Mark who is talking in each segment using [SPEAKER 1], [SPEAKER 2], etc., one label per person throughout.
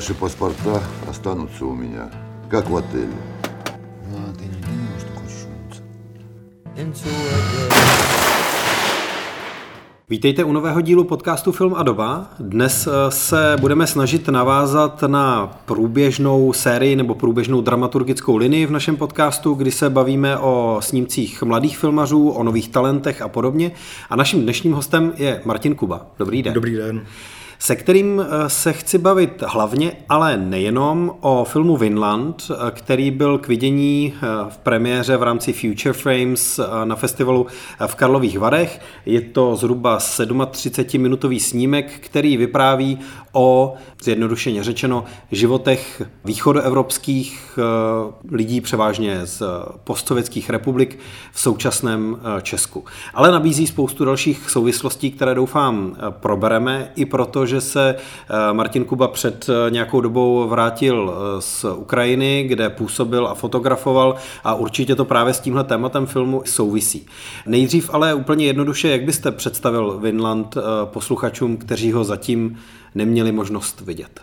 [SPEAKER 1] Ваши паспорта останутся у меня, как в отеле.
[SPEAKER 2] Ну, а ты не думал, что хочешь вернуться?
[SPEAKER 3] into a day.
[SPEAKER 4] Vítejte u nového dílu podcastu Film a doba. Dnes eh, se budeme snažit navázat na průběžnou sérii nebo průběžnou dramaturgickou linii v našem podcastu, kdy se bavíme o snímcích mladých filmařů, o nových talentech a podobně. A naším dnešním hostem je Martin Kuba. Dobrý den.
[SPEAKER 5] Dobrý den
[SPEAKER 4] se kterým eh, se chci bavit hlavně, ale nejenom o filmu Vinland, eh, který byl k vidění eh, v premiéře v rámci Future Frames na festivalu v Karlových Varech. Je to zhruba 37-minutový snímek, který vypráví o, zjednodušeně řečeno, životech východoevropských lidí převážně z postsovětských republik v současném Česku. Ale nabízí spoustu dalších souvislostí, které doufám probereme i proto, že se eh, Martin Kuba před eh, nějakou dobou vrátil eh, z Ukrajiny, kde působil a fotografoval a určitě to právě s tímhle tématem filmu souvisí. Nejdřív ale úplně jednoduše, jak byste představil Vinland posluchačům, kteří ho zatím neměli možnost vidět?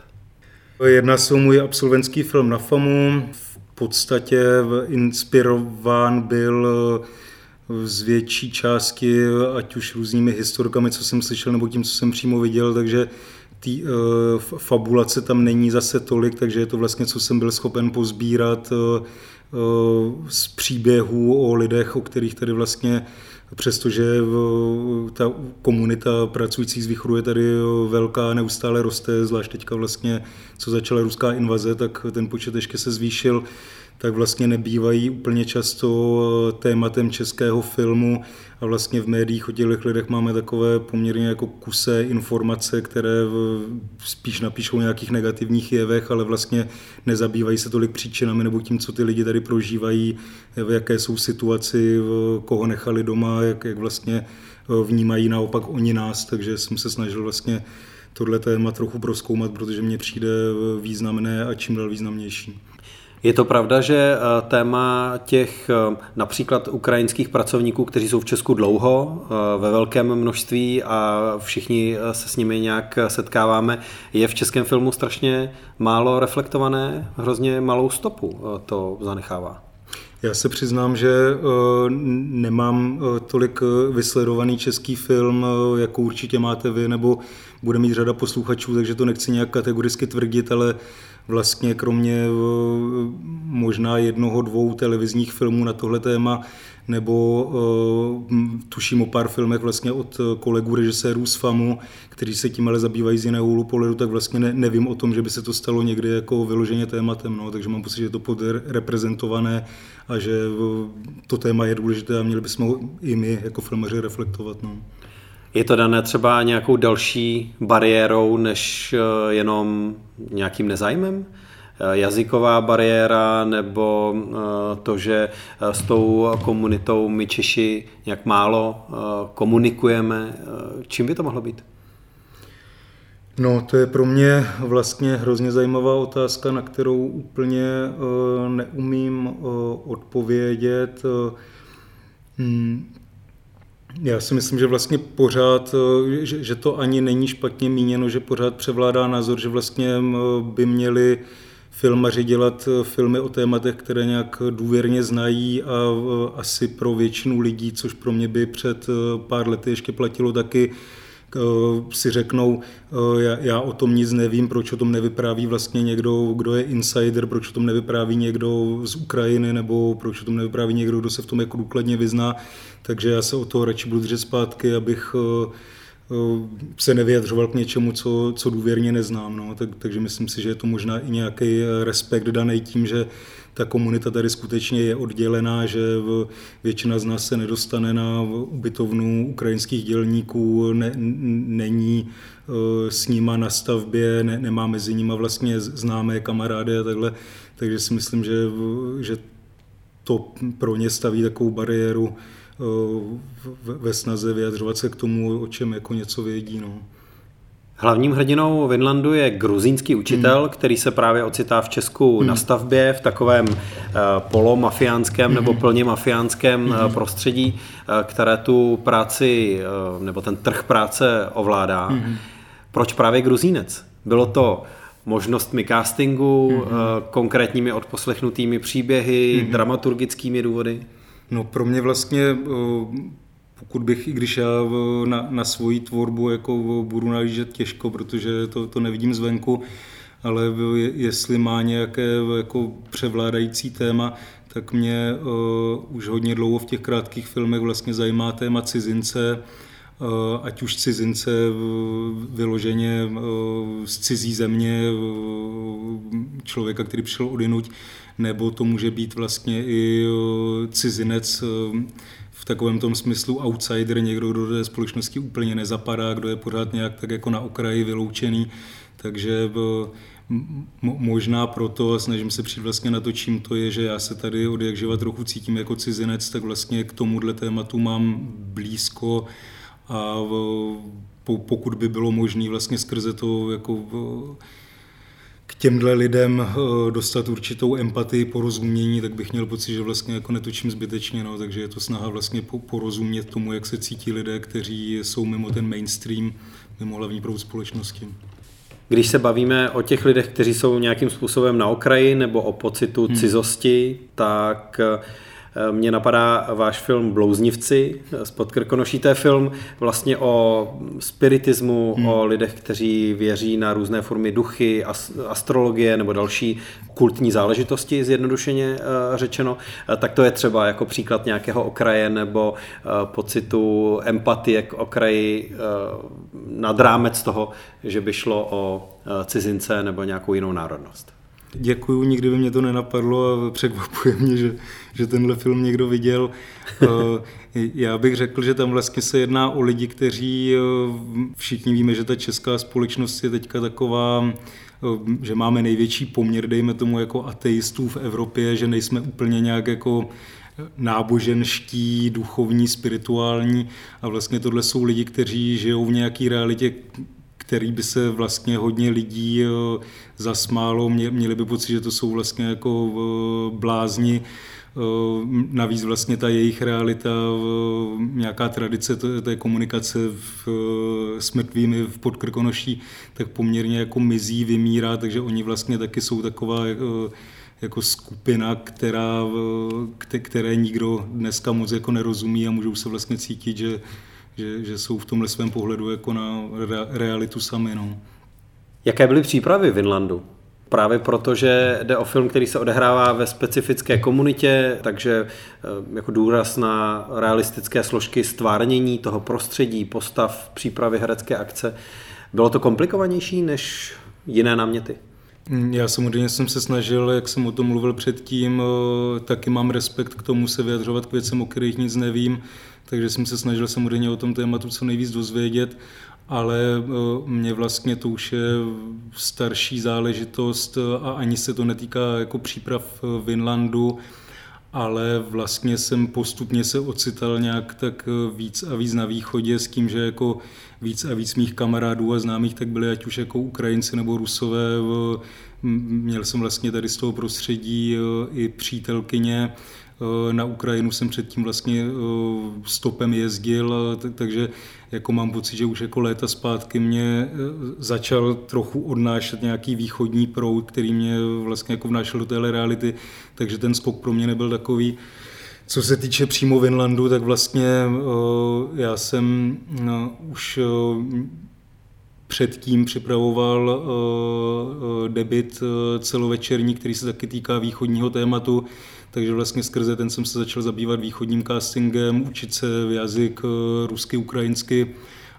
[SPEAKER 5] Jedna se můj absolventský film na FAMu. V podstatě inspirován byl z větší části, ať už různými historkami, co jsem slyšel, nebo tím, co jsem přímo viděl, takže tý, uh, fabulace tam není zase tolik, takže je to vlastně, co jsem byl schopen pozbírat uh, z příběhů o lidech, o kterých tady vlastně přestože ta komunita pracujících z východu je tady velká, neustále roste, zvlášť teďka vlastně, co začala ruská invaze, tak ten počet ještě se zvýšil, tak vlastně nebývají úplně často tématem českého filmu a vlastně v médiích o těch lidech máme takové poměrně jako kusé informace, které spíš napíšou o nějakých negativních jevech, ale vlastně nezabývají se tolik příčinami nebo tím, co ty lidi tady prožívají, v jaké jsou situaci, koho nechali doma, jak, jak vlastně vnímají naopak oni nás, takže jsem se snažil vlastně tohle téma trochu proskoumat, protože mně přijde významné a čím dál významnější.
[SPEAKER 4] Je to pravda, že eh, téma těch eh, například ukrajinských pracovníků, kteří jsou v Česku dlouho, eh, ve velkém množství a všichni se s nimi nějak setkáváme, je v českém filmu strašně málo reflektované, hrozně malou stopu to zanechává?
[SPEAKER 5] Já se přiznám, že nemám tolik vysledovaný český film, jako určitě máte vy, nebo bude mít řada posluchačů, takže to nechci nějak kategoricky tvrdit, ale vlastně kromě eh, možná jednoho, dvou televizních filmů na tohle téma, nebo uh, tuším o pár filmech vlastně od kolegů režisérů z FAMu, kteří se tím ale zabývají z jiného úhlu pohledu, tak vlastně ne, nevím o tom, že by se to stalo někdy jako vyloženě tématem, no, takže mám pocit, že je to podreprezentované a že to téma je důležité a měli bychom i my jako filmaři reflektovat. No.
[SPEAKER 4] Je to dané třeba nějakou další bariérou než eh, jenom nějakým nezájmem? Eh, jazyková bariéra nebo eh, to, že s tou komunitou my Češi nějak málo komunikujeme. Čím by to mohlo být?
[SPEAKER 5] No, to je pro mě vlastně hrozně zajímavá otázka, na kterou úplně neumím odpovědět. Já si myslím, že vlastně pořád, eh, že, to ani není špatně míněno, že pořád převládá názor, že vlastně by měli filmaři dělat eh, filmy o tématech, které nějak důvěrně znají a eh, asi pro většinu lidí, což pro mě by před pár lety ještě platilo taky, si řeknou, já, já o tom nic nevím, proč o tom nevypráví vlastně někdo, kdo je insider, proč o tom nevypráví někdo z Ukrajiny, nebo proč o tom nevypráví někdo, kdo se v tom jako důkladně vyzná. Takže já se o toho radši budu držet zpátky, abych se nevyjadřoval k něčemu, co, co důvěrně neznám. No. Tak, takže myslím si, že je to možná i nějaký respekt daný tím, že ta komunita tady skutečně je oddělená, že většina z nás se nedostane na ubytovnu ukrajinských dělníků, ne, není e, s nima na stavbě, ne, nemá mezi nimi vlastně známé kamarády a takhle. Takže si myslím, že, že to pro ně staví takovou bariéru ve snaze vyjadřovat se k tomu, o čem jako něco vědí. No.
[SPEAKER 4] Hlavním hrdinou Vinlandu je gruzínský učitel, hmm. který se právě ocitá v Česku hmm. na stavbě v takovém uh, polomafiánském hmm. nebo plně mafiánském hmm. uh, prostředí, uh, které tu práci uh, nebo ten trh práce ovládá. Hmm. Proč právě gruzínec? Bylo to možnostmi castingu, mm-hmm. konkrétními odposlechnutými příběhy, mm-hmm. dramaturgickými důvody?
[SPEAKER 5] No pro mě vlastně, pokud bych, i když já na, na svoji tvorbu jako budu najíždět těžko, protože to, to nevidím zvenku, ale jestli má nějaké jako převládající téma, tak mě uh, už hodně dlouho v těch krátkých filmech vlastně zajímá téma cizince, uh, ať už cizince vyloženě uh, z cizí země, uh, člověka, který přišel odinuť, nebo to může být vlastně i uh, cizinec uh, v takovém tom smyslu outsider, někdo, kdo do té společnosti úplně nezapadá, kdo je pořád nějak tak jako na okraji vyloučený. Takže uh, možná proto, a snažím se přijít vlastně na to, čím to je, že já se tady od jak živa trochu cítím jako cizinec, tak vlastně k tomuhle tématu mám blízko a pokud by bylo možné vlastně skrze to jako k těmhle lidem eh, dostat určitou empatii, porozumění, tak bych měl pocit, že vlastně jako netočím zbytečně, no, takže je to snaha vlastně porozumět tomu, jak se cítí lidé, kteří jsou mimo ten mainstream, mimo hlavní proud společnosti.
[SPEAKER 4] Když se bavíme o těch lidech, kteří jsou nějakým způsobem na okraji nebo o pocitu hmm. cizosti, tak eh, mě napadá váš film Blouznivci z Podkrkonoší. To je film vlastně o spiritismu, hmm. o lidech, kteří věří na různé formy duchy, astrologie nebo další kultní záležitosti, zjednodušeně eh, řečeno, eh, tak to je třeba jako příklad nějakého okraje nebo pocitu empatie k okraji nad rámec toho, že by šlo o cizince nebo nějakou jinou národnost.
[SPEAKER 5] Děkuju, nikdy by mě to nenapadlo a překvapuje mě, že, že tenhle film někdo viděl. Já bych řekl, že tam vlastně se jedná o lidi, kteří všichni víme, že ta česká společnost je teďka taková že máme největší poměr, dejme tomu, jako ateistů v Evropě, že nejsme úplně nějak jako náboženští, duchovní, spirituální a vlastně tohle jsou lidi, kteří žijou v nějaké realitě, který by se vlastně hodně lidí zasmálo, měli by pocit, že to jsou vlastně jako blázni, Eh, navíc vlastně ta jejich realita, nějaká tradice té komunikace v, eh, s mrtvými v Podkrkonoší, tak poměrně jako mizí, vymírá, takže oni vlastně taky jsou taková jako skupina, která, které nikdo dneska moc jako nerozumí a můžou se vlastně cítit, že, že, že jsou v tomhle svém pohledu jako na realitu sami. No.
[SPEAKER 4] Jaké byly přípravy v Inlandu? Právě proto, že jde o film, který se odehrává ve specifické komunitě, takže eh, jako důraz na realistické složky stvárnění toho prostředí, postav, přípravy herecké akce. Bylo to komplikovanější než jiné náměty?
[SPEAKER 5] Já samozřejmě jsem se snažil, jak jsem o tom mluvil předtím, eh, taky mám respekt k tomu se vyjadřovat k věcem, o kterých nic nevím, takže jsem se snažil samozřejmě o tom tématu co nejvíc dozvědět ale eh, mě vlastně to už je starší záležitost a ani se to netýká jako příprav eh, v Inlandu, ale vlastně jsem postupně se ocital nějak tak víc a víc na východě s tím, že jako víc a víc mých kamarádů a známých tak byli ať už jako Ukrajinci nebo Rusové. Měl jsem vlastně tady z toho prostředí i přítelkyně, na Ukrajinu jsem předtím vlastně stopem jezdil, takže jako mám pocit, že už jako léta zpátky mě eh, začal trochu odnášet nějaký východní proud, který mě vlastně jako vnášel do téhle reality, takže ten skok pro mě nebyl takový. Co se týče přímo Vinlandu, tak vlastně eh, já jsem no, už eh, předtím připravoval debit celovečerní, který se taky týká východního tématu, takže vlastně skrze ten jsem se začal zabývat východním castingem, učit se jazyk eh, rusky, ukrajinsky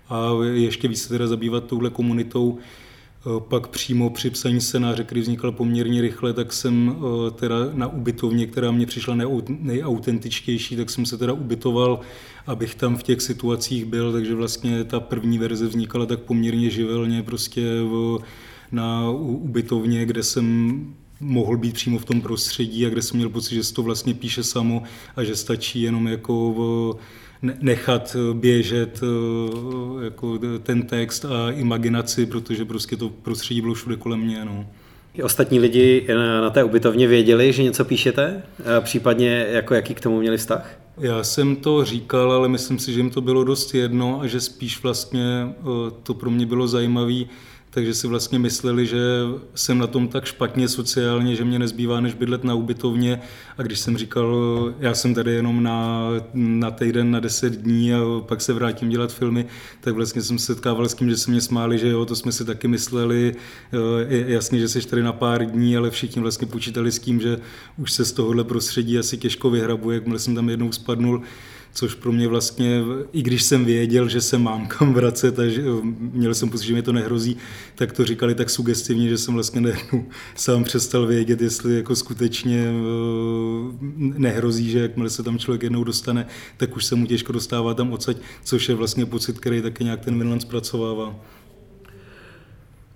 [SPEAKER 5] a ještě více teda zabývat touhle komunitou. Eh, pak přímo při psaní scénáře, který vznikal poměrně rychle, tak jsem eh, teda na ubytovně, která mě přišla nejautentičtější, tak jsem se teda ubytoval, abych tam v těch situacích byl, takže vlastně ta první verze vznikala tak poměrně živelně prostě na ubytovně, kde jsem mohl být přímo v tom prostředí a kde jsem měl pocit, že se to vlastně píše samo a že stačí jenom jako nechat běžet jako ten text a imaginaci, protože prostě to prostředí bylo všude kolem mě. No.
[SPEAKER 4] I ostatní lidi na té ubytovně věděli, že něco píšete? Případně jako jaký k tomu měli vztah?
[SPEAKER 5] Já jsem to říkal, ale myslím si, že jim to bylo dost jedno a že spíš vlastně to pro mě bylo zajímavé takže si vlastně mysleli, že jsem na tom tak špatně sociálně, že mě nezbývá než bydlet na ubytovně. A když jsem říkal, já jsem tady jenom na, na týden, na deset dní a pak se vrátím dělat filmy, tak vlastně jsem se setkával s tím, že se mě smáli, že jo, to jsme si taky mysleli, je jasně, že jsi tady na pár dní, ale všichni vlastně počítali s tím, že už se z tohohle prostředí asi těžko vyhrabuje, jakmile jsem tam jednou spadnul, což pro mě vlastně, i když jsem věděl, že se mám kam vracet a že, měl jsem pocit, že mi to nehrozí, tak to říkali tak sugestivně, že jsem vlastně nejednou sám přestal vědět, jestli jako skutečně eh, nehrozí, že jakmile se tam člověk jednou dostane, tak už se mu těžko dostává tam odsaď, což je vlastně pocit, který taky nějak ten Vinland zpracovává.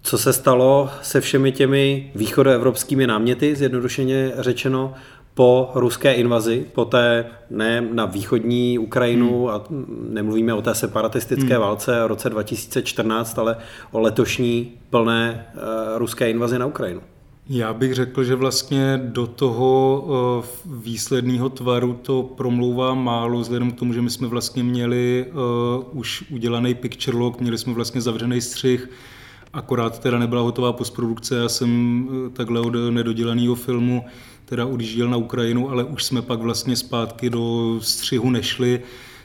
[SPEAKER 4] Co se stalo se všemi těmi východoevropskými náměty, zjednodušeně řečeno, po ruské invazi, po té ne na východní Ukrajinu, hmm. a nemluvíme o té separatistické hmm. válce v roce 2014, ale o letošní plné uh, ruské invazi na Ukrajinu.
[SPEAKER 5] Já bych řekl, že vlastně do toho uh, výsledného tvaru to promlouvá málo, vzhledem k tomu, že my jsme vlastně měli uh, už udělaný picture log, měli jsme vlastně zavřený střih, akorát teda nebyla hotová postprodukce, já jsem takhle od nedodělaného filmu teda odjížděl na Ukrajinu, ale už jsme pak vlastně zpátky do střihu nešli,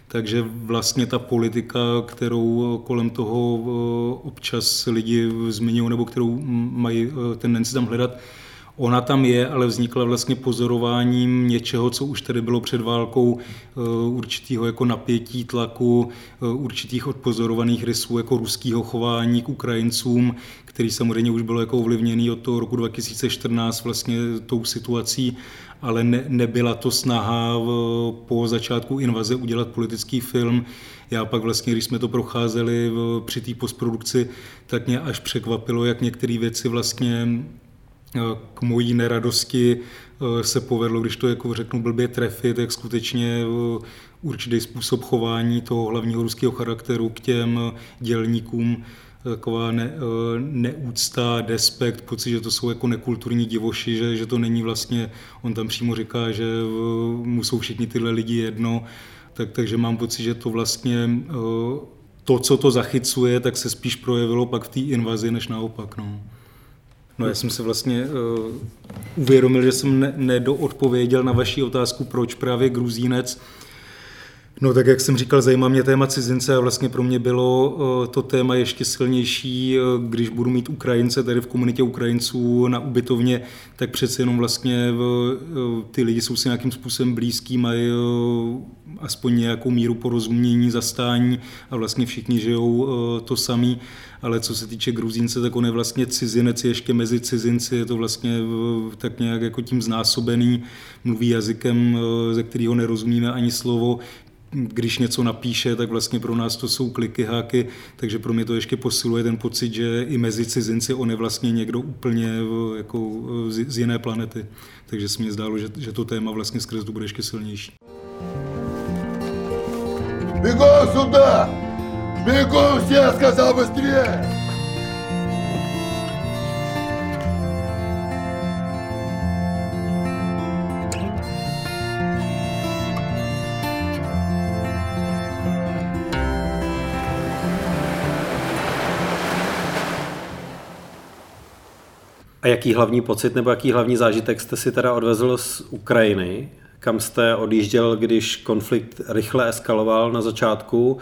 [SPEAKER 5] takže vlastně ta politika, kterou kolem toho eh, občas lidi zmiňují nebo kterou mají eh, tendenci tam hledat, Ona tam je, ale vznikla vlastně pozorováním něčeho, co už tady bylo před válkou, eh, určitého jako napětí, tlaku, určitých odpozorovaných rysů jako ruského chování k Ukrajincům, který samozřejmě už bylo jako ovlivněný od toho roku 2014 vlastně tou situací, ale ne, nebyla to snaha v, po začátku invaze udělat politický film. Já pak vlastně, když jsme to procházeli v, při té postprodukci, tak mě až překvapilo, jak některé věci vlastně eh, k mojí neradosti eh, se povedlo, když to jako řeknu blbě trefit, jak skutečně eh, určitý způsob chování toho hlavního ruského charakteru k těm dělníkům taková ne, eh, neúcta, despekt, pocit, že to jsou jako nekulturní divoši, že, že to není vlastně, on tam přímo říká, že eh, mu jsou všichni tyhle lidi jedno, tak, takže mám pocit, že to vlastně eh, to, co to zachycuje, tak se spíš projevilo pak v té invazi, než naopak. No. No já jsem se vlastně uh, uvědomil, že jsem ne, nedoodpověděl na vaši otázku, proč právě Gruzínec, No tak jak jsem říkal, zajímá mě téma cizince a vlastně pro mě bylo eh, to téma ještě silnější, eh, když budu mít Ukrajince tady v komunitě Ukrajinců na ubytovně, tak přece jenom vlastně eh, ty lidi jsou si nějakým způsobem blízký, mají aspoň nějakou míru porozumění, zastání a vlastně všichni žijou to samý, ale co se týče Gruzínce, tak on je vlastně cizinec, ještě mezi cizinci, je to vlastně eh, tak nějak jako tím znásobený, mluví jazykem, eh, ze kterého nerozumíme ani slovo, když něco napíše, tak vlastně pro nás to jsou kliky, háky, takže pro mě to ještě posiluje ten pocit, že i mezi cizinci on je vlastně někdo úplně eh, jako z, jiné planety. Takže se mi zdálo, že, že to téma vlastně skrz tu bude ještě silnější.
[SPEAKER 1] Běgo, suda! Бегом все, сказал быстрее!
[SPEAKER 4] A jaký hlavní pocit nebo jaký hlavní zážitek jste si teda odvezl z Ukrajiny? Kam jste odjížděl, když konflikt rychle eskaloval na začátku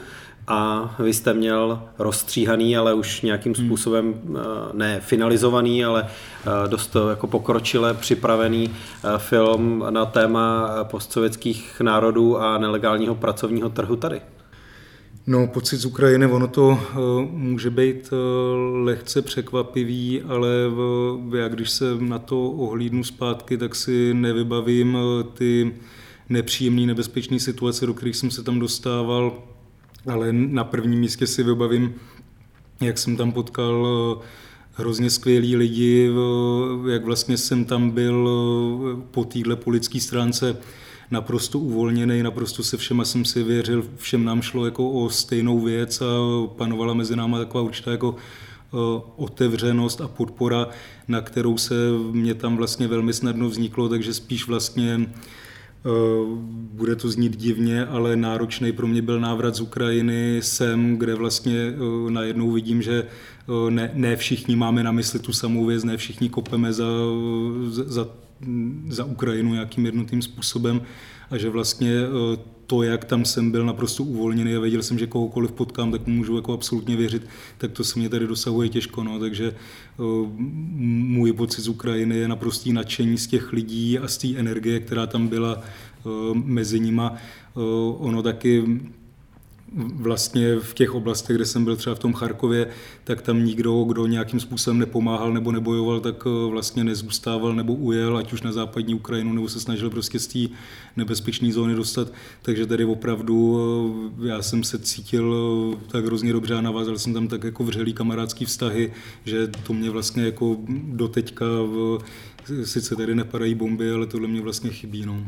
[SPEAKER 4] A vy jste měl rozstříhaný, ale už nějakým hmm. způsobem eh, ne finalizovaný, ale eh, dost jako pokročile připravený eh, film na téma postsovětských národů a nelegálního pracovního trhu tady?
[SPEAKER 5] No, pocit z Ukrajiny, ono to uh, může být uh, lehce překvapivý, ale uh, já když se na to ohlídnu zpátky, tak si nevybavím ty nepříjemné, nebezpečné situace, do kterých jsem se tam dostával, ale na prvním místě si vybavím, jak jsem tam potkal uh, hrozně skvělí lidi, uh, jak vlastně jsem tam byl uh, po téhle politické stránce naprosto uvolněný, naprosto se všema jsem si věřil, všem nám šlo jako o stejnou věc a panovala mezi náma taková určitá jako otevřenost a podpora, na kterou se mě tam vlastně velmi snadno vzniklo, takže spíš vlastně bude to znít divně, ale náročný pro mě byl návrat z Ukrajiny sem, kde vlastně najednou vidím, že ne, ne všichni máme na mysli tu samou věc, ne všichni kopeme za, za, za Ukrajinu nějakým jednotným způsobem a že vlastně to, jak tam jsem byl naprosto uvolněný a věděl jsem, že kohokoliv potkám, tak mu můžu jako absolutně věřit, tak to se mě tady dosahuje těžko. No. Takže uh, můj pocit z Ukrajiny je naprostý nadšení z těch lidí a z té energie, která tam byla uh, mezi nima. Uh, ono taky vlastně v těch oblastech, kde jsem byl třeba v tom Charkově, tak tam nikdo, kdo nějakým způsobem nepomáhal nebo nebojoval, tak eh, vlastně nezůstával nebo ujel, ať už na západní Ukrajinu, nebo se snažil prostě z té nebezpečné zóny dostat. Takže tady opravdu eh, já jsem se cítil eh, tak hrozně dobře a navázal jsem tam tak jako vřelý kamarádský vztahy, že to mě vlastně jako doteďka sice tady nepadají bomby, ale tohle mě vlastně chybí. No.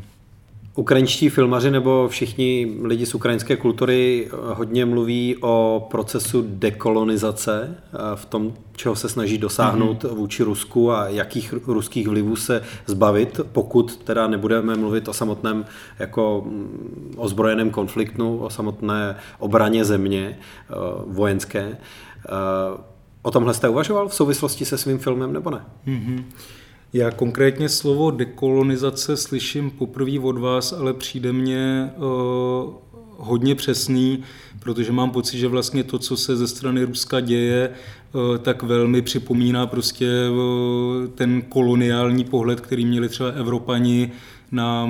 [SPEAKER 4] Ukrajinští filmaři nebo všichni lidi z ukrajinské kultury hodně mluví o procesu dekolonizace v tom, čeho se snaží dosáhnout mm-hmm. vůči Rusku a jakých ruských vlivů se zbavit, pokud teda nebudeme mluvit o samotném jako mm, ozbrojeném konfliktu, o samotné obraně země e, vojenské. O tomhle jste uvažoval v souvislosti se svým filmem nebo ne?
[SPEAKER 5] Mm-hmm. Já konkrétně slovo dekolonizace slyším poprvé od vás, ale přijde mně uh, hodně přesný, protože mám pocit, že vlastně to, co se ze strany Ruska děje, uh, tak velmi připomíná prostě uh, ten koloniální pohled, který měli třeba Evropani na,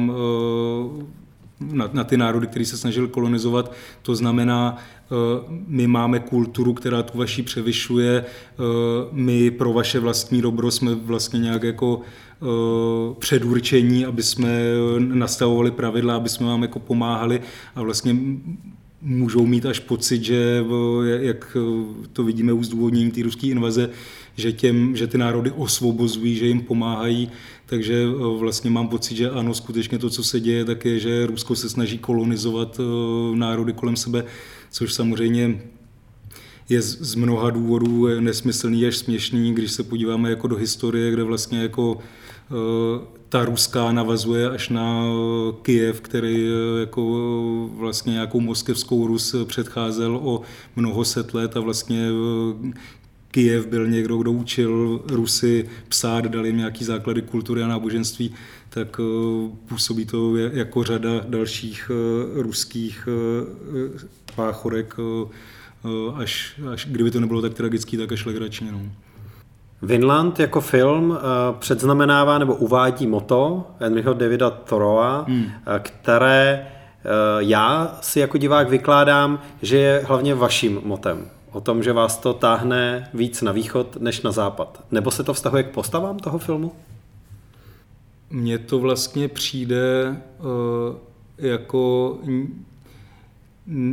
[SPEAKER 5] na, na ty národy, které se snažili kolonizovat. To znamená, Eh, my máme kulturu, která tu vaši převyšuje, eh, my pro vaše vlastní dobro jsme vlastně nějak jako eh, předurčení, aby jsme nastavovali pravidla, aby jsme vám jako pomáhali. A vlastně můžou mít až pocit, že jak to vidíme u zdůvodnění té ruské invaze, že, těm, že ty národy osvobozují, že jim pomáhají, takže vlastně mám pocit, že ano, skutečně to, co se děje, tak je, že Rusko se snaží kolonizovat národy kolem sebe což samozřejmě je z mnoha důvodů nesmyslný až směšný, když se podíváme jako do historie, kde vlastně jako eh, ta ruská navazuje až na Kijev, který eh, jako vlastně nějakou moskevskou Rus předcházel o mnoho set let a vlastně eh, Kijev byl někdo, kdo učil Rusy psát, dal jim nějaký základy kultury a náboženství, tak působí to jako řada dalších ruských páchorek, eh, eh, až, až kdyby to nebylo tak tragický, tak až legračně. No.
[SPEAKER 4] Vinland jako film eh, předznamenává nebo uvádí moto Henryho Davida Thoreau, hmm. které já si jako divák vykládám, že je hlavně vaším motem. O tom, že vás to táhne víc na východ než na západ. Nebo se to vztahuje k postavám toho filmu?
[SPEAKER 5] Mně to vlastně přijde uh, jako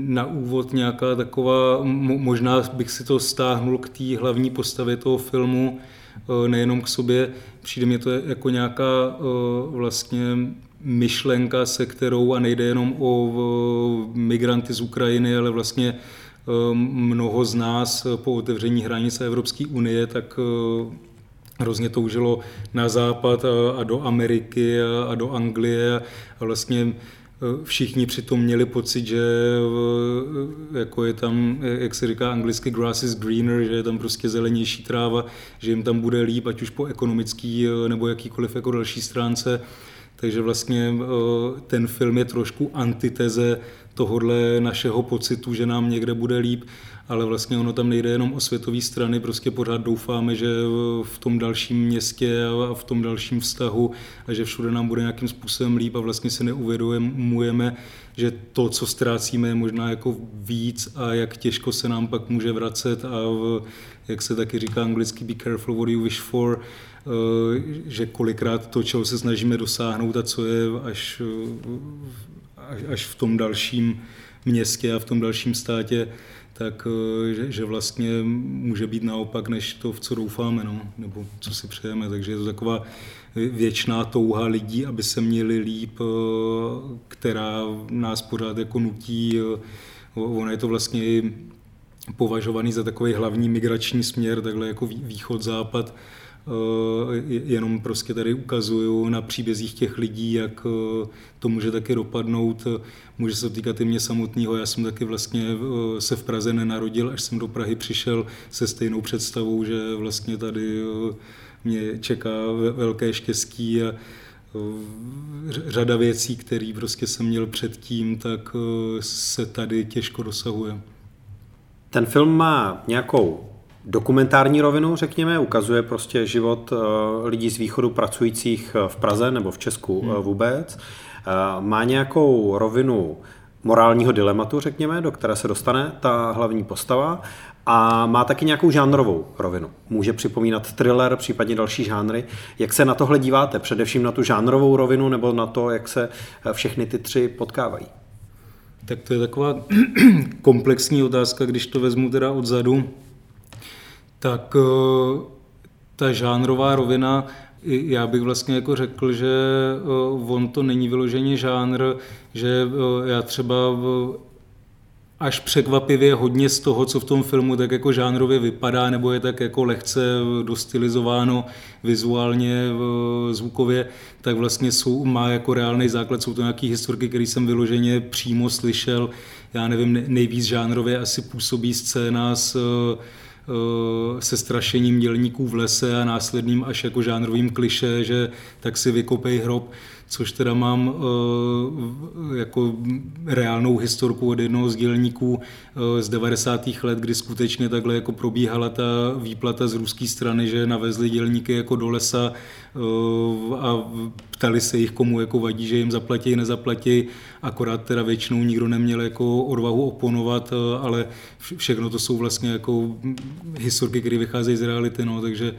[SPEAKER 5] na úvod nějaká taková, možná bych si to stáhnul k té hlavní postavě toho filmu, e, nejenom k sobě, přijde mě to jako nějaká e, vlastně myšlenka, se kterou, a nejde jenom o migranty z Ukrajiny, ale vlastně mnoho z nás po otevření hranice Evropské unie, tak hrozně toužilo na západ a, do Ameriky a, do Anglie a vlastně všichni přitom měli pocit, že eh, jako je tam, jak se říká anglicky, grass is greener, že je tam prostě zelenější tráva, že jim tam bude líp, ať už po ekonomický eh, nebo jakýkoliv jako další stránce. Takže vlastně eh, ten film je trošku antiteze tohodle našeho pocitu, že nám někde bude líp ale vlastně ono tam nejde jenom o světové strany, prostě pořád doufáme, že v tom dalším městě a v tom dalším vztahu a že všude nám bude nějakým způsobem líp a vlastně si neuvědomujeme, že to, co ztrácíme, je možná jako víc a jak těžko se nám pak může vracet a v, jak se taky říká anglicky, be careful what you wish for, že kolikrát to, čeho se snažíme dosáhnout a co je až, až, až v tom dalším městě a v tom dalším státě, tak eh, že, že vlastně může být naopak, než to, v co doufáme, no, nebo co si přejeme. Takže je to taková věčná touha lidí, aby se měli líp, eh, která nás pořád jako nutí. Eh, ono je to vlastně považovaný za takový hlavní migrační směr, takhle jako východ-západ, jenom prostě tady ukazuju na příbězích těch lidí, jak to může taky dopadnout. Může se týkat i mě samotného. Já jsem taky vlastně se v Praze nenarodil, až jsem do Prahy přišel se stejnou představou, že vlastně tady mě čeká velké štěstí a řada věcí, které prostě jsem měl předtím, tak se tady těžko dosahuje.
[SPEAKER 4] Ten film má nějakou dokumentární rovinu, řekněme, ukazuje prostě život eh, lidí z východu pracujících eh, v Praze nebo v Česku hmm. vůbec. Má nějakou rovinu morálního dilematu, řekněme, do které se dostane ta hlavní postava a má taky nějakou žánrovou rovinu. Může připomínat thriller, případně další žánry. Jak se na tohle díváte? Především na tu žánrovou rovinu nebo na to, jak se všechny ty tři potkávají?
[SPEAKER 5] Tak to je taková komplexní otázka, když to vezmu teda odzadu. Tak eh, ta žánrová rovina, já bych vlastně jako řekl, že eh, on to není vyloženě žánr, že eh, já třeba až překvapivě hodně z toho, co v tom filmu tak jako žánrově vypadá, nebo je tak jako lehce dostilizováno vizuálně, zvukově, tak vlastně jsou, má jako reálný základ, jsou to nějaké historky, které jsem vyloženě přímo slyšel. Já nevím, nejvíc žánrově asi působí scéna s se strašením dělníků v lese a následným až jako žánrovým kliše, že tak si vykopej hrob, což teda mám eh, jako reálnou historku od jednoho z dělníků eh, z 90. let, kdy skutečně takhle jako probíhala ta výplata z ruské strany, že navezli dělníky jako do lesa a ptali se jich, komu jako vadí, že jim zaplatí, nezaplatí, akorát teda většinou nikdo neměl jako odvahu oponovat, ale všechno to jsou vlastně jako historky, které vycházejí z reality, no, takže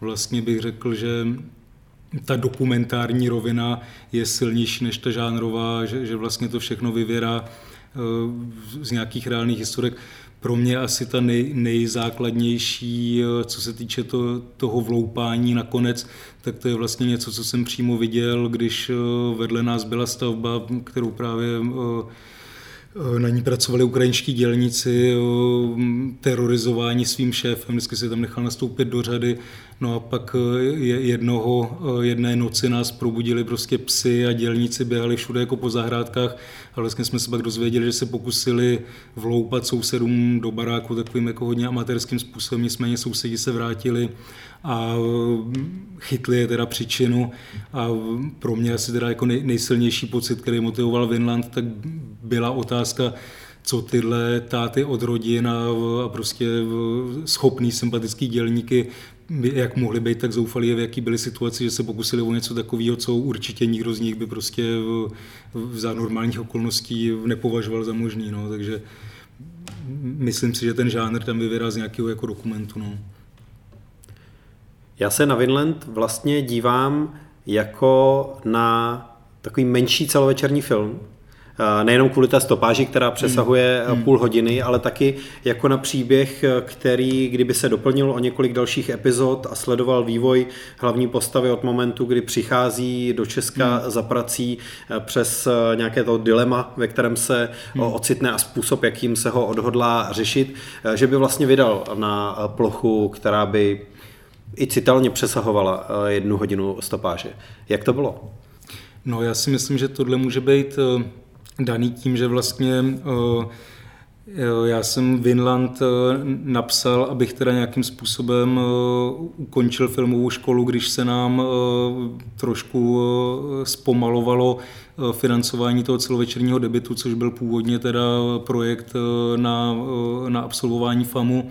[SPEAKER 5] vlastně bych řekl, že ta dokumentární rovina je silnější než ta žánrová, že, že vlastně to všechno vyvěrá eh, z nějakých reálných historek. Pro mě asi ta nej, nejzákladnější, eh, co se týče to, toho vloupání nakonec, tak to je vlastně něco, co jsem přímo viděl, když eh, vedle nás byla stavba, kterou právě na ní pracovali ukrajinští dělníci, terorizování svým šéfem, vždycky se tam nechal nastoupit do řady, no a pak eh, jednoho, jedné noci nás probudili prostě psy a dělníci běhali všude jako po zahrádkách a vlastně jsme se pak dozvěděli, že se pokusili vloupat sousedům do baráku takovým jako hodně amatérským způsobem, nicméně sousedi se vrátili a chytli je teda příčinu. A pro mě asi teda jako nejsilnější pocit, který motivoval Vinland, tak byla otázka, co tyhle táty od rodin a, a prostě schopný, sympatický dělníky, jak mohli být tak zoufalí v jaký byly situaci, že se pokusili o něco takového, co určitě nikdo z nich by prostě v, v, za normálních okolností nepovažoval za možný. No. Takže myslím si, že ten žánr tam vyvěrá z nějakého jako dokumentu. No.
[SPEAKER 4] Já se na Vinland vlastně dívám jako na takový menší celovečerní film, nejenom kvůli té stopáži, která přesahuje hmm. půl hodiny, ale taky jako na příběh, který kdyby se doplnil o několik dalších epizod a sledoval vývoj hlavní postavy od momentu, kdy přichází do Česka hmm. za prací eh, přes eh, nějaké to dilema, ve kterém se hmm. ocitne a způsob, jakým se ho odhodlá řešit, eh, že by vlastně vydal na plochu, která by i citelně přesahovala jednu hodinu stopáže. Jak to bylo?
[SPEAKER 5] No já si myslím, že tohle může být daný tím, že vlastně eh, já jsem Vinland eh, napsal, abych teda nějakým způsobem eh, ukončil filmovou školu, když se nám trošku zpomalovalo financování toho celovečerního debitu, což byl původně teda projekt na, na absolvování FAMu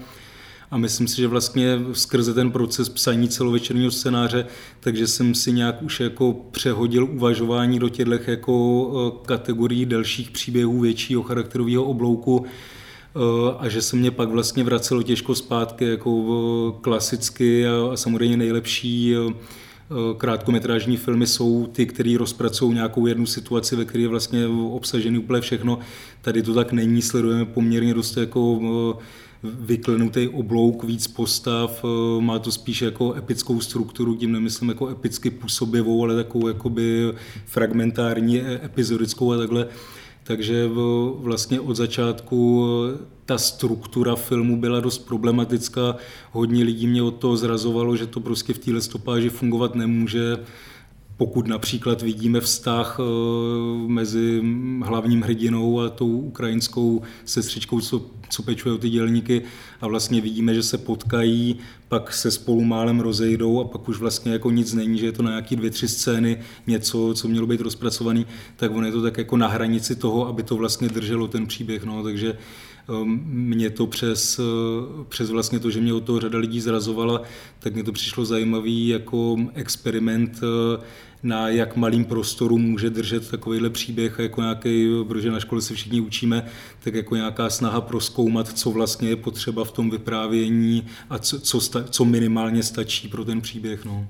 [SPEAKER 5] a myslím si, že vlastně skrze ten proces psaní celovečerního scénáře, takže jsem si nějak už jako přehodil uvažování do těchto jako eh, kategorií delších příběhů většího charakterového oblouku eh, a že se mě pak vlastně vracelo těžko zpátky jako eh, klasicky a samozřejmě nejlepší krátkometrážní filmy jsou ty, které rozpracují nějakou jednu situaci, ve které je vlastně obsažený úplně všechno. Tady to tak není, sledujeme poměrně dost jako vyklenutý oblouk, víc postav, eh, má to spíš jako epickou strukturu, tím nemyslím jako epicky působivou, ale takovou jakoby fragmentární, e, epizodickou a takhle. takže vlastně od začátku ta struktura filmu byla dost problematická. Hodně lidí mě od toho zrazovalo, že to prostě v téhle stopáži fungovat nemůže pokud například vidíme vztah eh, mezi hlavním hrdinou a tou ukrajinskou sestřičkou, co, co pečuje o ty dělníky a vlastně vidíme, že se potkají, pak se spolu málem rozejdou a pak už vlastně jako nic není, že je to na nějaký dvě, tři scény něco, co mělo být rozpracovaný, tak on je to tak jako na hranici toho, aby to vlastně drželo ten příběh, no, takže mě to přes, přes vlastně to, že mě od toho řada lidí zrazovala, tak mě to přišlo zajímavý jako experiment eh, na jak malým prostoru může držet takovýhle příběh, jako nějaký, protože na škole se všichni učíme, tak jako nějaká snaha proskoumat, co vlastně je potřeba v tom vyprávění a co, co, sta, co minimálně stačí pro ten příběh. No.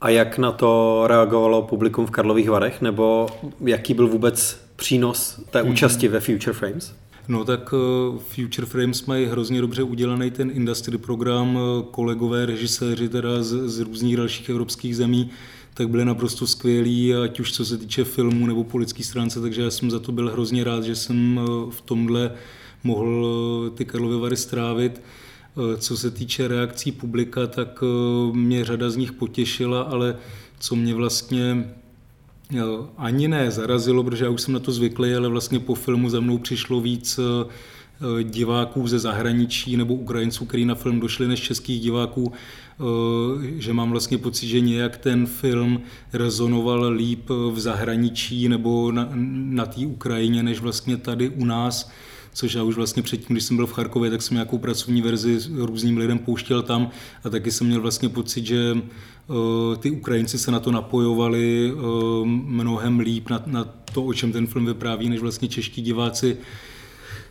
[SPEAKER 4] A jak na to reagovalo publikum v Karlových Varech, nebo jaký byl vůbec přínos té hmm. účasti ve Future Frames?
[SPEAKER 5] No tak eh, Future Frames mají hrozně dobře udělaný ten industry program, eh, kolegové, režiséři teda z, z různých dalších evropských zemí, tak byli naprosto skvělí, ať už co se týče filmu nebo po lidské stránce, takže já jsem za to byl hrozně rád, že jsem eh, v tomhle mohl ty Karlovy Vary strávit. Co se týče reakcí publika, tak mě řada z nich potěšila, ale co mě vlastně ani ne zarazilo, protože já už jsem na to zvyklý, ale vlastně po filmu za mnou přišlo víc eh, diváků ze zahraničí nebo Ukrajinců, kteří na film došli, než českých diváků, eh, že mám vlastně pocit, že nějak ten film rezonoval líp v zahraničí nebo na, na té Ukrajině, než vlastně tady u nás což já už vlastně předtím, když jsem byl v Charkově, tak jsem nějakou pracovní verzi různým lidem pouštěl tam a taky jsem měl vlastně pocit, že Eh, ty Ukrajinci se na to napojovali eh, mnohem líp na, na to, o čem ten film vypráví, než vlastně čeští diváci.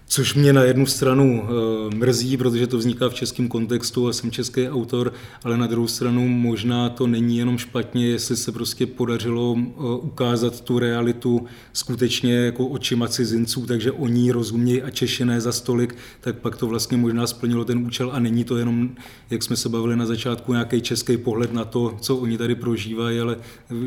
[SPEAKER 5] Což mě na jednu stranu eh, mrzí, protože to vzniká v českém kontextu a jsem český autor, ale na druhou stranu možná to není jenom špatně, jestli se prostě podařilo ukázat tu realitu skutečně jako očima cizinců, takže oni rozumějí a češené za stolik, tak pak to vlastně možná splnilo ten účel a není to jenom, jak jsme se bavili na začátku, nějaký český pohled na to, co oni tady prožívají, ale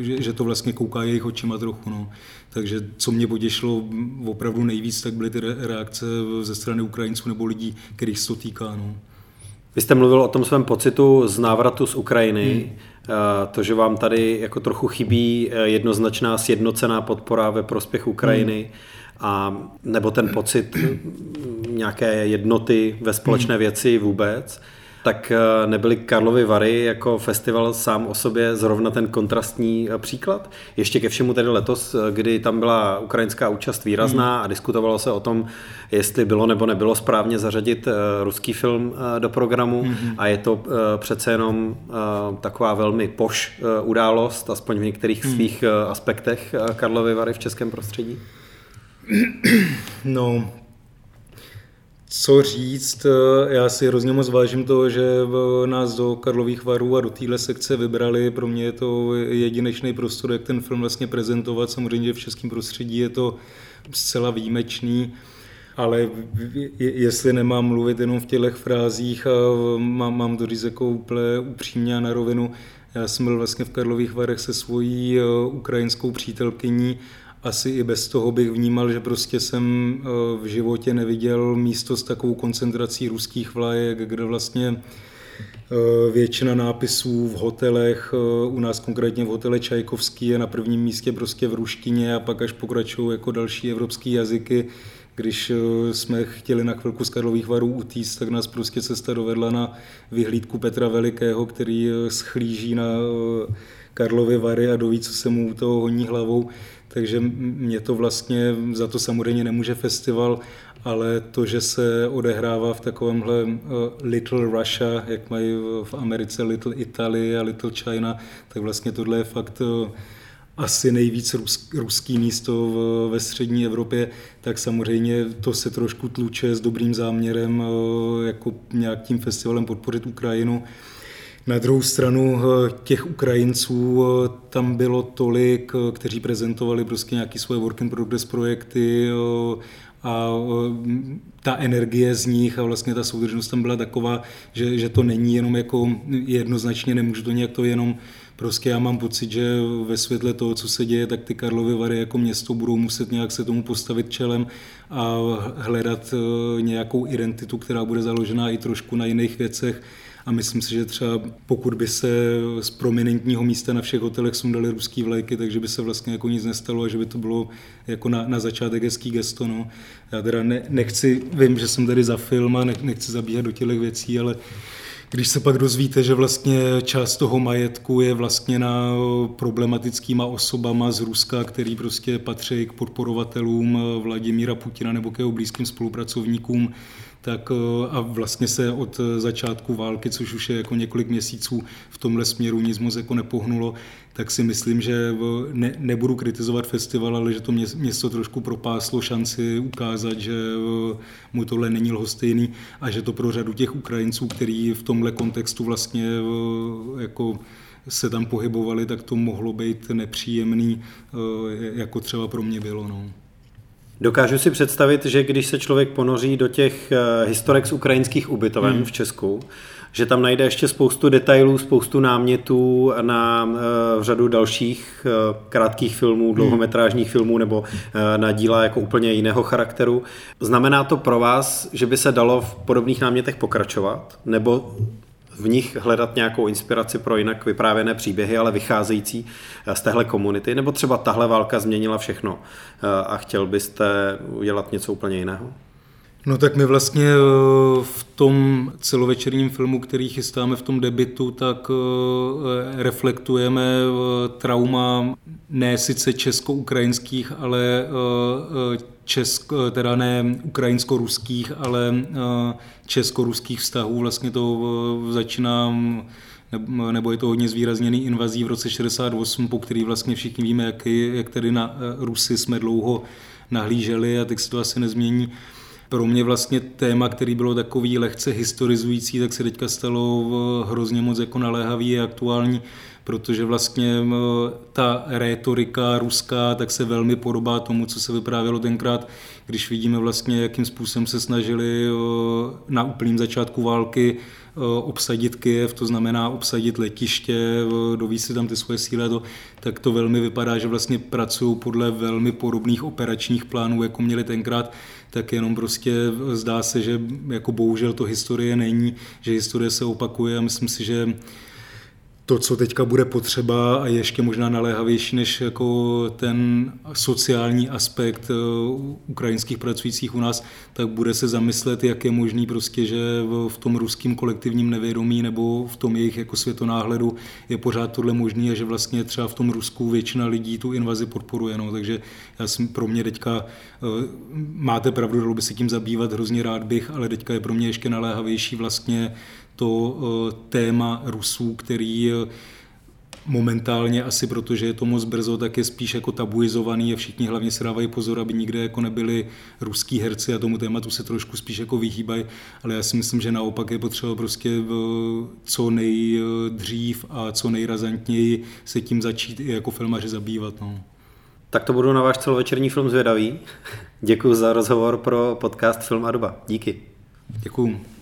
[SPEAKER 5] že, že to vlastně kouká jejich očima trochu. No. Takže co mě potěšilo opravdu nejvíc, tak byly ty reakce ze strany Ukrajinců nebo lidí, kterých se to týká. No.
[SPEAKER 4] Vy jste mluvil o tom svém pocitu z návratu z Ukrajiny, hmm. Eh, to, že vám tady jako trochu chybí eh, jednoznačná sjednocená podpora ve prospěch Ukrajiny, hmm. a nebo ten pocit nějaké jednoty ve společné hmm. věci vůbec tak eh, nebyly Karlovy Vary jako festival sám o sobě zrovna ten kontrastní eh, příklad? Ještě ke všemu tedy letos, eh, kdy tam byla ukrajinská účast výrazná hmm. a diskutovalo se o tom, jestli bylo nebo nebylo správně zařadit ruský film do programu hmm. a je to přece jenom taková velmi poš událost, aspoň v některých hmm. svých aspektech Karlovy Vary v českém prostředí?
[SPEAKER 5] No, co říct, já si hrozně moc vážím toho, že nás do Karlových varů a do téhle sekce vybrali. Pro mě je to jedinečný prostor, jak ten film vlastně prezentovat. Samozřejmě v českém prostředí je to zcela výjimečný, ale jestli nemám mluvit jenom v těchto frázích a mám, mám to říct jako úplně upřímně a na rovinu, já jsem byl vlastně v Karlových Varech se svojí eh, ukrajinskou přítelkyní asi i bez toho bych vnímal, že prostě jsem eh, v životě neviděl místo s takovou koncentrací ruských vlajek, kde vlastně eh, většina nápisů v hotelech, eh, u nás konkrétně v hotele Čajkovský je na prvním místě prostě v ruštině a pak až pokračují jako další evropské jazyky. Když jsme chtěli na chvilku z Karlových varů utíct, tak nás prostě cesta dovedla na vyhlídku Petra Velikého, který schlíží na Karlovy Vary a doví, co se mu u toho honí hlavou. Takže mě to vlastně, za to samozřejmě nemůže festival, ale to, že se odehrává v takovémhle uh, Little Russia, jak mají v Americe Little Italy a Little China, tak vlastně tohle je fakt uh, asi nejvíc ruský místo ve střední Evropě, tak samozřejmě to se trošku tluče s dobrým záměrem uh, jako nějakým festivalem podpořit Ukrajinu. Na druhou stranu eh, těch Ukrajinců eh, tam bylo tolik, eh, kteří prezentovali prostě nějaké svoje work in progress projekty a ta energie z nich a vlastně ta soudržnost tam byla taková, že, že to není jenom jako jednoznačně, nemůžu to nějak to jenom Prostě já mám pocit, že ve světle toho, co se děje, tak ty Karlovy Vary jako město budou muset nějak se tomu postavit čelem a hledat nějakou identitu, která bude založená i trošku na jiných věcech. A myslím si, že třeba pokud by se z prominentního místa na všech hotelech sundali ruský vlajky, takže by se vlastně jako nic nestalo a že by to bylo jako na, na začátek hezký gesto. No. Já teda ne, nechci, vím, že jsem tady za film a ne, nechci zabíhat do těch věcí, ale když se pak dozvíte, že vlastně část toho majetku je vlastně na problematickýma osobama z Ruska, který prostě patří k podporovatelům Vladimíra Putina nebo k jeho blízkým spolupracovníkům, tak eh, a vlastně se od začátku války, což už je jako několik měsíců v tomhle směru nic moc jako nepohnulo, tak si myslím, že ne, nebudu kritizovat festival, ale že to město trošku propáslo šanci ukázat, že mu tohle není lhostejný a že to pro řadu těch Ukrajinců, který v tomhle kontextu vlastně jako se tam pohybovali, tak to mohlo být nepříjemný, jako třeba pro mě bylo. No.
[SPEAKER 4] Dokážu si představit, že když se člověk ponoří do těch eh, historek z ukrajinských ubytoven hmm. v Česku, že tam najde ještě spoustu detailů, spoustu námětů na uh, řadu dalších uh, krátkých filmů, hmm. dlouhometrážních filmů nebo uh, na díla jako úplně jiného charakteru. Znamená to pro vás, že by se dalo v podobných námětech pokračovat? Nebo v nich hledat nějakou inspiraci pro jinak vyprávěné příběhy, ale vycházející z téhle komunity, nebo třeba tahle válka změnila všechno a chtěl byste udělat něco úplně jiného?
[SPEAKER 5] No tak my vlastně eh, v tom celovečerním filmu, který chystáme v tom debitu, tak eh, reflektujeme eh, trauma ne sice česko-ukrajinských, ale česko, teda ne ukrajinsko-ruských, ale česko-ruských vztahů. Vlastně to začíná nebo je to hodně zvýrazněný invazí v roce 68, po který vlastně všichni víme, jak, jak tedy na Rusy jsme dlouho nahlíželi a teď se to asi nezmění pro mě vlastně téma, který bylo takový lehce historizující, tak se teďka stalo hrozně moc jako naléhavý a aktuální, protože vlastně ta rétorika ruská tak se velmi podobá tomu, co se vyprávělo tenkrát, když vidíme vlastně, jakým způsobem se snažili na úplném začátku války obsadit Kyjev, to znamená obsadit letiště, dovíst si tam ty svoje síly, to, tak to velmi vypadá, že vlastně pracují podle velmi podobných operačních plánů, jako měli tenkrát. Tak jenom prostě zdá se, že jako bohužel to historie není, že historie se opakuje a myslím si, že to, co teďka bude potřeba a ještě možná naléhavější než jako ten sociální aspekt eh, ukrajinských pracujících u nás, tak bude se zamyslet, jak je možný prostě, že v tom ruském kolektivním nevědomí nebo v tom jejich jako světonáhledu je pořád tohle možný a že vlastně třeba v tom Rusku většina lidí tu invazi podporuje. No. Takže já jsem pro mě teďka, eh, máte pravdu, dalo by se tím zabývat, hrozně rád bych, ale teďka je pro mě ještě naléhavější vlastně to eh, téma Rusů, který momentálně asi protože je to moc brzo, tak je spíš jako tabuizovaný a všichni hlavně si dávají pozor, aby nikde jako nebyli ruský herci a tomu tématu se trošku spíš jako vyhýbají, ale já si myslím, že naopak je potřeba prostě co nejdřív a co nejrazantněji se tím začít i jako filmaři zabývat. No.
[SPEAKER 4] Tak to budu na váš celovečerní film zvědavý. Děkuji za rozhovor pro podcast Film a doba. Díky.
[SPEAKER 5] Děkuji.